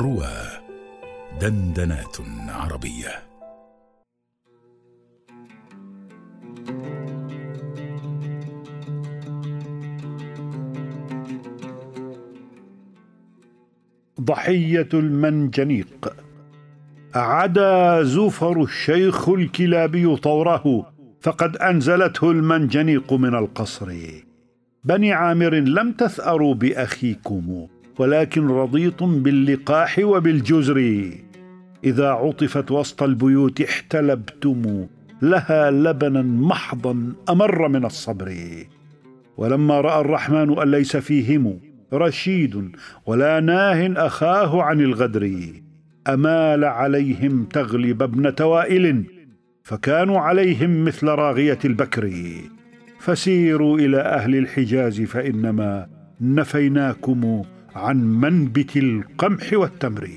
روى دندنات عربية. ضحية المنجنيق. عدا زفر الشيخ الكلابي طوره فقد أنزلته المنجنيق من القصر. بني عامر لم تثأروا بأخيكم. ولكن رضيتم باللقاح وبالجزر. إذا عطفت وسط البيوت احتلبتم لها لبنا محضا أمر من الصبر. ولما رأى الرحمن أن ليس فيهم رشيد ولا ناه أخاه عن الغدر أمال عليهم تغلب ابنه وائل فكانوا عليهم مثل راغية البكر. فسيروا إلى أهل الحجاز فإنما نفيناكم عن منبت القمح والتمر.